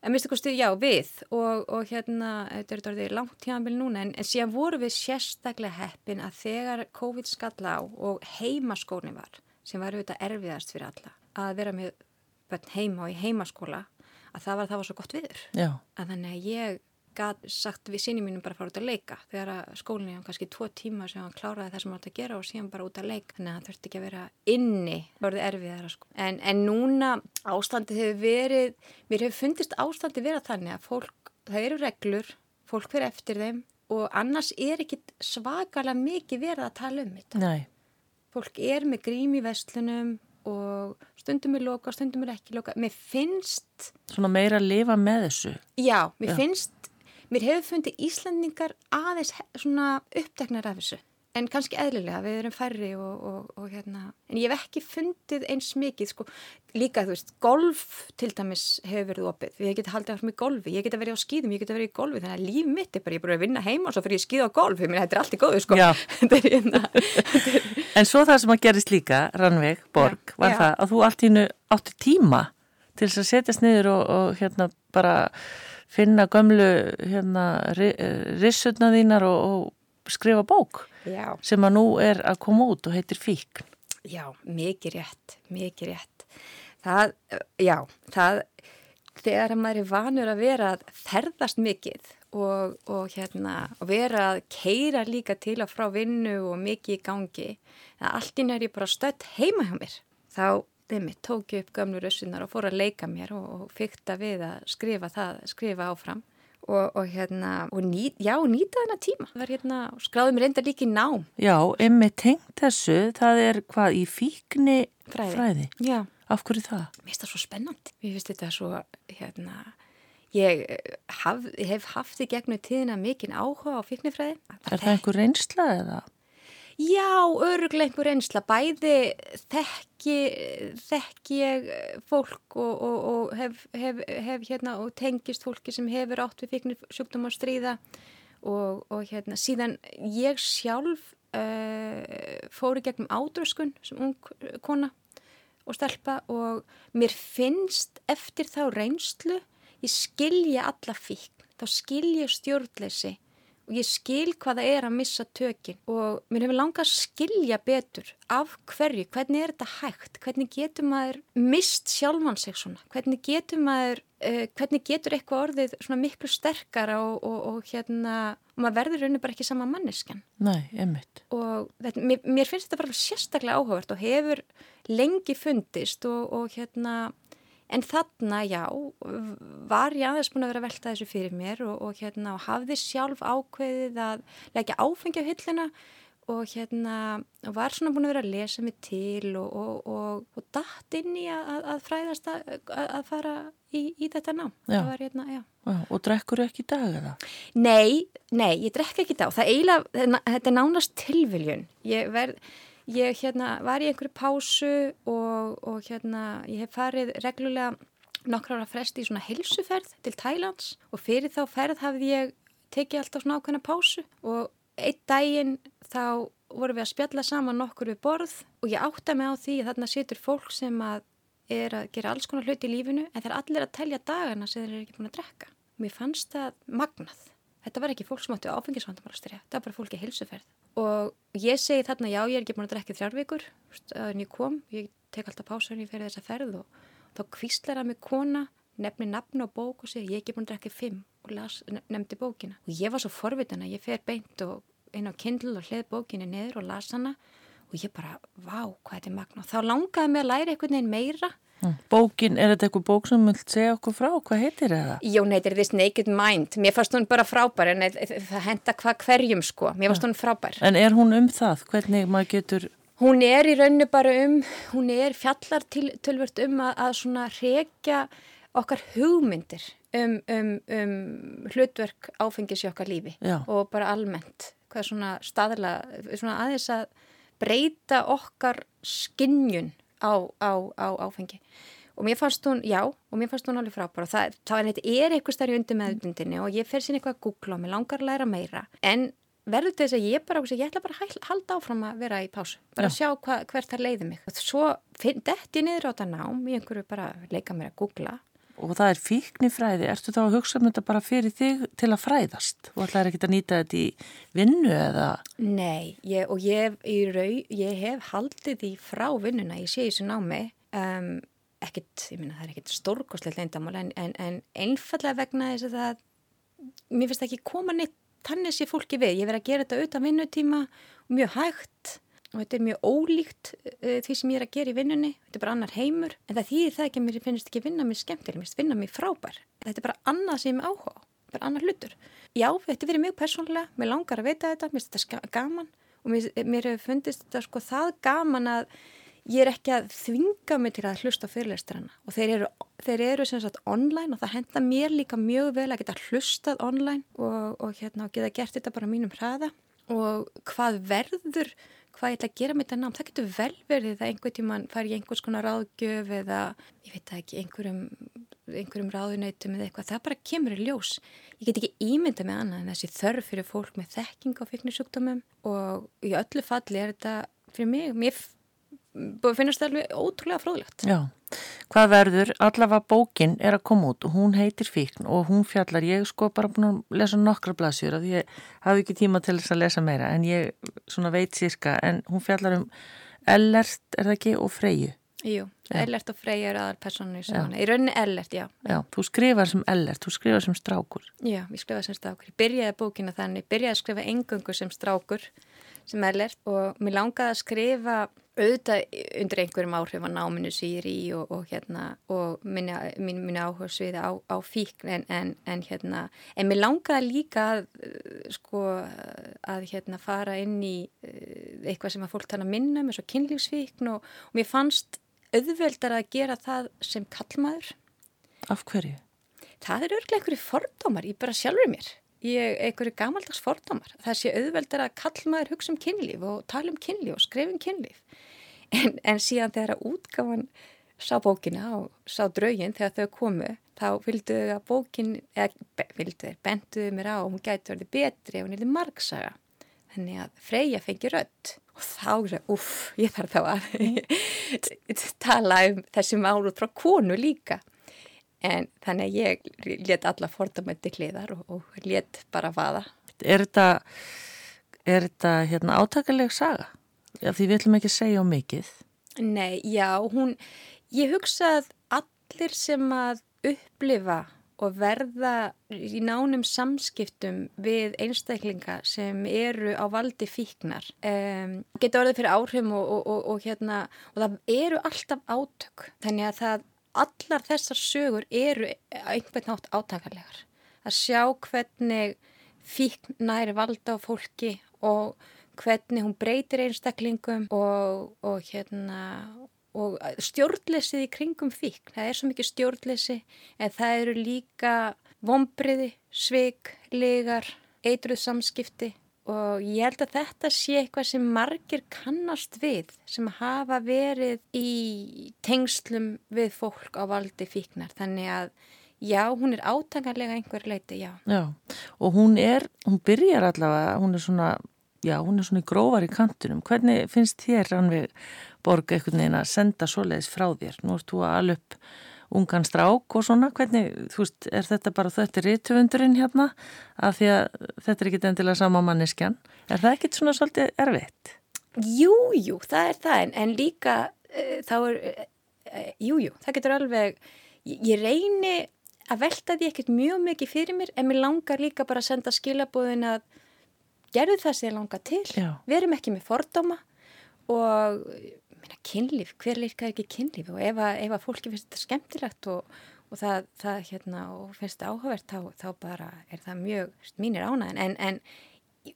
S2: en minnstu kosti, já, við og, og hérna, þetta er þetta langt tíðanbili núna, en, en síðan voru við sérstaklega heppin að þegar COVID skall á og heimaskóni var, sem var auðvitað erfiðast fyrir alla, að vera með bönn heima og í heimaskóla að það var að það var svo gott viður. Að þannig að ég gæt sagt við sinni mínum bara að fara út að leika. Þegar að skólinni á kannski tvo tíma sem hann kláraði það sem hann átt að gera og síðan bara út að leika. Þannig að það þurfti ekki að vera inni. Það voruð erfiðar sko. en, en núna ástandið hefur verið mér hefur fundist ástandið vera þannig að fólk, það eru reglur fólk fyrir eftir þeim og annars er ekki svakalega mikið verið að tala um þetta.
S1: Nei.
S2: fólk er með grím í vestlunum og stundum er loka, stundum er ekki loka mér finnst
S1: svona meira að lifa með þessu.
S2: Já, mér já. finnst mér hefur fundið Íslandingar aðeins svona uppteknar af þessu en kannski eðlilega, við erum færri og, og, og hérna, en ég hef ekki fundið eins mikið, sko, líka þú veist golf til dæmis hefur verið opið. Ég geti haldið af mig golfi, ég geti verið á skýðum ég geti verið í golfi, þannig að líf mitt er bara ég er bara að vinna heima og svo fyrir ég skýða á golf ég meina, þetta er allt í góðu, sko. *laughs*
S1: Hérna, *laughs* En svo það sem að gerist líka Rannveig, Borg, já, var já. það að þú allt ínu áttu tíma til þess að setjast niður og, og hérna bara finna gömlu hérna rissurna þínar og skrifa bók
S2: já.
S1: sem að nú er að koma út og heitir Fíkn.
S2: Já, mikið rétt, mikið rétt. Það, já, það, þegar maður er vanur að vera að ferðast mikið og, og hérna, vera að keira líka til að frá vinnu og mikið í gangi, það allt inn er ég bara stött heima hjá mér. Þá, þeim ég upp gömlu rössunar og fór að leika mér og, og fyrta við að skrifa það, skrifa áfram og, og hérna, og ný, já, nýta þennan tíma. Það var hérna, skráði mér enda líki nám.
S1: Já, emmi tengt þessu, það er hvað í fíkni fræði. fræði.
S2: Já.
S1: Af hverju það?
S2: Mér finnst það svo spennandi. Mér finnst þetta svo, hérna, ég haf, hef haft í gegnum tíðina mikinn áhuga á fíknifræði.
S1: Er það einhver reynsla eða?
S2: Já, öruglega einhver einsla, bæði þekki, þekki ég fólk og, og, og hef, hef, hef hérna og tengist fólki sem hefur átt við fíknir sjúkdóma að stríða og, hérna síðan ég sjálf uh, fóri gegnum ádröskun sem ung kona og stelpa og mér finnst eftir þá reynslu ég skilja alla fíkn, þá skilja stjórnleysi og ég skil hvaða er að missa tökin og mér hefur langað að skilja betur af hverju, hvernig er þetta hægt, hvernig getur maður mist sjálfan sig svona, hvernig getur maður, uh, hvernig getur eitthvað orðið svona miklu sterkara og, og, og hérna, og maður verður rauninu bara ekki sama manneskan.
S1: Nei, einmitt.
S2: Og þetta, mér, mér finnst þetta bara sérstaklega áhugavert og hefur lengi fundist og, og hérna En þarna, já, var ég aðeins búin að vera að velta þessu fyrir mér og, og, hérna, og hafði sjálf ákveðið að leggja áfengi á hyllina og hérna, var svona búin að vera að lesa mig til og, og dætt inn í að, að fræðast að, að fara í, í þetta ná.
S1: Var,
S2: hérna, já.
S1: Og drekkur ekki í dag eða?
S2: Nei, nei, ég drekka ekki í dag. Það eiginlega, þetta er nánast tilviljun. Ég verð ég hérna, var í einhverju pásu og, og hérna, ég hef farið reglulega nokkrar að fresti í svona helsuferð til Thailands og fyrir þá ferð hafði ég tekið alltaf svona ákveðna pásu og einn daginn þá vorum við að spjalla saman nokkur við borð og ég átta mig á því að þarna situr fólk sem að er að gera alls konar hluti í lífinu en það er allir að telja dagana sem þeir eru ekki búin að drekka. Mér fannst það magnað. Þetta var ekki fólk sem áttu áfengisvandamálastyrja, þetta var bara fólki helsuferð og ég segi þarna já ég er ekki búin að drekka þrjár vikur en ég kom, ég tek alltaf pása en ég fer þessa ferð og þá kvíslar að mig kona, nefni nafn og bók og segi ég er ekki búin að drekka fimm og las, nefndi bókina. Og ég var svo forvitin að ég fer beint og inn á kindl og hlið bókinu niður og las hana. Og ég bara, vá hvað þetta er magna og þá langaði mig að læra einhvern veginn meira.
S1: Bókin, er þetta eitthvað bók sem vilt segja okkur frá? Hvað heitir það?
S2: Jó, neytir This Naked Mind. Mér fannst hún bara frábær en það henda hvað hverjum sko. Mér fannst hún frábær.
S1: En er hún um það? Hvernig maður getur...
S2: Hún er í rauninu bara um, hún er fjallar til, tölvört um að, að svona rekja okkar hugmyndir um, um, um hlutverk áfengis í okkar lífi
S1: Já.
S2: og bara almennt. Hvað er svona staðla, svona aðeins að breyta okkar skinnjun á, á, á áfengi. Og mér fannst hún, já, og mér fannst hún alveg frábæra og það, það er, er eitthvað starf í undir meðutundinni og ég fer sín eitthvað að googla og mér langar að læra meira. En verður þess að ég bara, ég ætla bara að halda áfram að vera í pásu, bara já. að sjá hva, hvert það leiði mig. Og svo detti niður á þetta nám í einhverju bara leika mér að googla
S1: og það er fíknifræði, ertu þá að hugsa um þetta bara fyrir þig til að fræðast? Og ætlaði ekki að nýta þetta í vinnu eða?
S2: Nei, ég, og ég, rau, ég hef haldið því frá vinnuna, ég sé þessu námi um, ekkit, ég minna það er ekkit stórkoslega leindamál en, en, en einfallega vegna þess að það mér finnst ekki koma neitt tannis í fólki við, ég verði að gera þetta utan vinnutíma og mjög hægt og þetta er mjög ólíkt uh, því sem ég er að gera í vinnunni, þetta er bara annar heimur. En það þýðir það ekki að mér finnst ekki vinna mér skemmtileg, mér finnst vinna mér frábær. Þetta er bara annað sem ég áhuga, bara annar hlutur. Já, þetta verið mjög persónlega mér langar að veita þetta, mér finnst þetta gaman. Og mér, mér hefur fundist þetta sko það gaman að ég er ekki að þvinga mig til að hlusta fyrirlestrana. Og þeir eru, þeir eru sem sagt online og það henda mér líka mjög vel að geta hlustað online og, og hérna og geta gert þetta bara mínum hraða. Og hvað verður hvað ég ætla að gera með þetta nám, það getur vel verið að einhver tíman fari einhvers konar ráðgjöf eða ég veit ekki einhverjum, einhverjum ráðunautum eða eitthvað, það bara kemur í ljós. Ég get ekki ímynda með annað en þessi þörf fyrir fólk með þekking á fyrknisjúkdómum og í öllu falli er þetta fyrir mig, mér finnast það alveg ótrúlega fróðlegt.
S1: Já, hvað verður, allavega bókin er að koma út og hún heitir Fíkn og hún fjallar, ég sko bara búin að lesa nokkra blaðsjur að ég hafi ekki tíma til þess að lesa meira en ég svona veit sírka en hún fjallar um Ellert, er það ekki, og Freyju.
S2: Jú, já. Ellert og Freyju er aðal persónu í saman, í rauninni Ellert, já.
S1: Já, þú skrifar sem Ellert, þú skrifar sem strákur.
S2: Já, ég skrifar sem strákur. Ég byrjaði bókina þannig, byrjaði að skrifa engungu sem strákur sem Ellert og mér langaði að skrifa auðvitað undir einhverjum áhrif að náminu sýri og, og hérna og minni, minni, minni áhuga sviði á, á fíkn en, en, en hérna en mér langaði líka að sko að hérna fara inn í eh, eitthvað sem að fólk tala minna með um, svo kynlífsfíkn og, og mér fannst auðveldar að gera það sem kallmaður
S1: Af hverju?
S2: Það er örglega einhverju fordómar í bara sjálfur mér ég einhverju gamaldags fordómar. Það sé auðveldar að kallmaður hugsa um kynlíf og tala um kynlíf og skrifa um kynlíf. En, en síðan þegar að útgáfan sá bókina og sá draugin þegar þau komu þá vildu þau að bókin eða vildu þeir, bentuðu mér á og hún gæti verið betri ef hún er margsaga. Þannig að Freyja fengi rött og þá er það, uff, ég þarf þá að *laughs* tala um þessi málu frá konu líka en þannig að ég let alla fordamöndi hliðar og, og let bara vaða
S1: Er þetta, er þetta hérna, átakaleg saga? Já, því við ætlum ekki að segja á mikið.
S2: Nei, já, hún, ég hugsa að allir sem að upplifa og verða í nánum samskiptum við einstaklinga sem eru á valdi fíknar um, geta orðið fyrir áhrifum og, og, og, og hérna, það eru alltaf átök. Þannig að það, allar þessar sögur eru einhvern nátt átakarlegar. Að sjá hvernig fíkn næri valda á fólki og hvernig hún breytir einstaklingum og, og, hérna, og stjórnlesið í kringum fíkn. Það er svo mikið stjórnlesi en það eru líka vombriði, sveik, legar, eitruð samskipti og ég held að þetta sé eitthvað sem margir kannast við sem hafa verið í tengslum við fólk á valdi fíknar. Þannig að já, hún er átangarlega einhver leiti, já.
S1: Já, og hún er, hún byrjar allavega, hún er svona já, hún er svona grófar í kantunum. Hvernig finnst þér, Rannvig Borg, einhvern veginn að senda svoleiðis frá þér? Nú ert þú að alveg ungan strák og svona, hvernig, þú veist, er þetta bara þetta rítvöndurinn hérna, af því að þetta er ekki endilega sama manneskjan. Er það ekkit svona svolítið erfitt?
S2: Jú, jú, það er það, en, en líka uh, þá er, uh, jú, jú, það getur alveg, ég, ég reyni að velta því ekkert mjög mikið fyrir mér, en mér langar líka bara að senda skilabóðin að gerðu það sem ég langa til,
S1: Já.
S2: við erum ekki með fordóma og minna, kynlíf, hver lirkaði ekki kynlíf? Og ef að, ef að fólki finnst þetta skemmtilegt og, og það, það hérna, og finnst þetta áhugavert þá, þá bara er það mjög mínir ánæðin en, en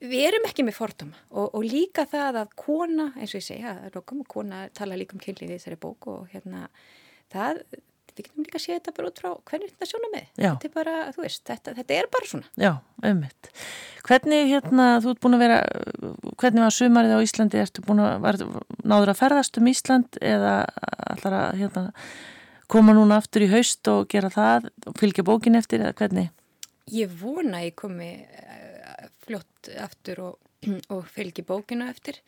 S2: við erum ekki með fordóma. Og, og líka það að kona, eins og ég segja, kona tala líka um kynlíf í þessari bók og hérna það við getum líka að sé þetta bara út frá hvernig þetta sjóna með þetta er bara, þú veist, þetta, þetta er bara svona.
S1: Já, ummitt Hvernig hérna, þú ert búin að vera hvernig var sumarið á Íslandi, ertu búin að var, náður að ferðast um Ísland eða allar að hérna, koma núna aftur í haust og gera það og fylgja bókin eftir eða hvernig?
S2: Ég vona að ég komi fljótt aftur og, *clears throat* og fylgi bókinu eftir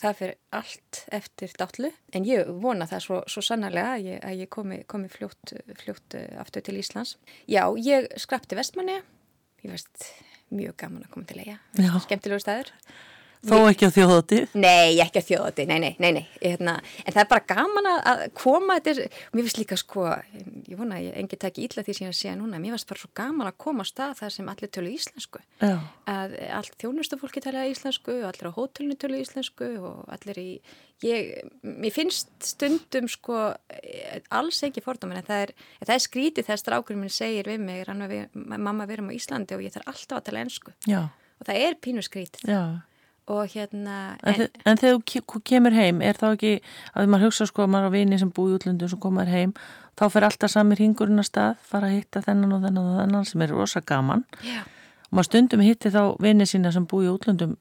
S2: það fyrir allt eftir dátlu en ég vona það svo, svo sannarlega að ég, að ég komi, komi fljótt, fljótt eh, aftur til Íslands. Já, ég skrapti vestmanni, ég veist mjög gaman að koma til eiga, skemmtilegu staður.
S1: Þó ekki á þjóðati?
S2: Nei, ekki á þjóðati, nei, nei, nei, nei. Hérna, en það er bara gaman að koma, þetta er, mér finnst líka sko, ég vona að ég engi taki ítla því sem ég sé núna, mér finnst bara svo gaman að koma á stað þar sem allir tölu íslensku. Já. Að allt þjónustufólki tala íslensku og allir á hótelinu tölu íslensku og allir í, ég, mér finnst stundum sko alls ekki fordómin en það er, það er skrítið þegar strákurinn minn segir við mig, við, mamma við erum á Íslandi og ég þarf alltaf að tala ennsku. Já. Og það er pínu skrítið. Já og hérna
S1: En, en, en þegar þú kemur heim er þá ekki að maður hugsa sko að maður á vini sem búi í útlundu sem komaður heim þá fer alltaf samir hingurinn að stað fara að hitta þennan og þennan og þennan sem er rosa gaman. Já. og maður stundum hitti þá vinið sína sem búi í útlöndum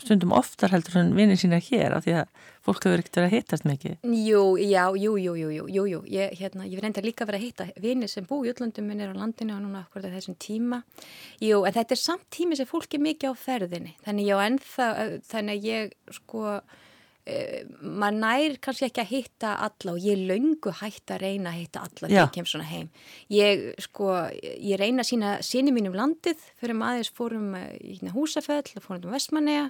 S1: stundum oftar heldur en vinið sína hér af því að fólk hefur ekkert verið að hittast mikið.
S2: Jú, já, jú, jú, jú, jú, jú. Ég, hérna, ég reyndar líka verið að hitta vinið sem búi í útlöndum minn er á landinu og núna okkur þessum tíma. Jú, en þetta er samt tími sem fólk er mikið á ferðinni. Þannig ég á ennþá, þannig að ég sko maður nær kannski ekki að hitta alla og ég löngu hætt að reyna að hitta alla þegar ég kem svona heim. Ég sko, ég reyna að sína síni mínum landið, fyrir maður aðeins fórum í hérna, húsafell, fórum um Vestmanneja,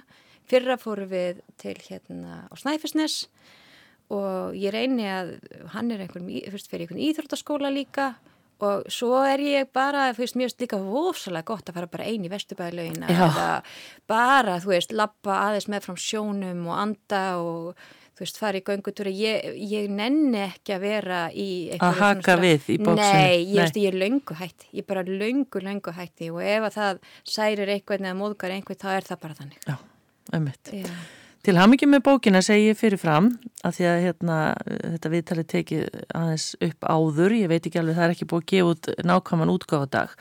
S2: fyrra fórum við til hérna á Snæfisnes og ég reyni að hann er einhvern, fyrst fyrir einhvern íþróttaskóla líka og svo er ég bara, þú veist, mér finnst líka vosalega gott að fara bara eini vestubæðlaugina eða bara, þú veist, lappa aðeins með frá sjónum og anda og þú veist, fara í göngutúri ég, ég nenni ekki að vera í
S1: að haka við í bóksinu.
S2: Nei, ég, Nei. ég er löngu hætti, ég er bara löngu, löngu hætti og ef að það særir einhvern eða móðgar einhvern, þá er það bara þannig.
S1: Já, ummitt Til hafmyggjum með bókina segi ég fyrir fram að því að hérna, þetta viðtalið tekið aðeins upp áður, ég veit ekki alveg það er ekki búið að gefa út nákvæman útgáfadag.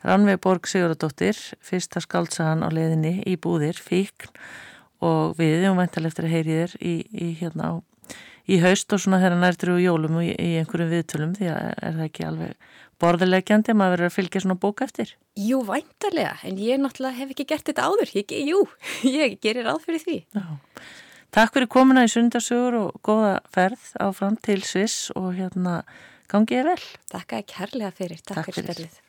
S1: Rannveig Borg Sigurðardóttir, fyrsta skaldsagan á leðinni í búðir, fíkn og við, um væntal eftir að heyri þér í, í, hérna, í haust og svona þegar nærtur og jólum og í, í einhverjum viðtölum því að er það ekki alveg borðilegjandi að maður verður að fylgja svona bók eftir?
S2: Jú, væntarlega, en ég náttúrulega hef ekki gert þetta áður. Ég, jú, *laughs* ég gerir ráð fyrir því. Já.
S1: Takk fyrir komuna í sundarsögur og góða ferð áfram til Sviss og hérna gangið vel.
S2: Takk að kærlega fyrir. Takk, Takk fyrir spilið.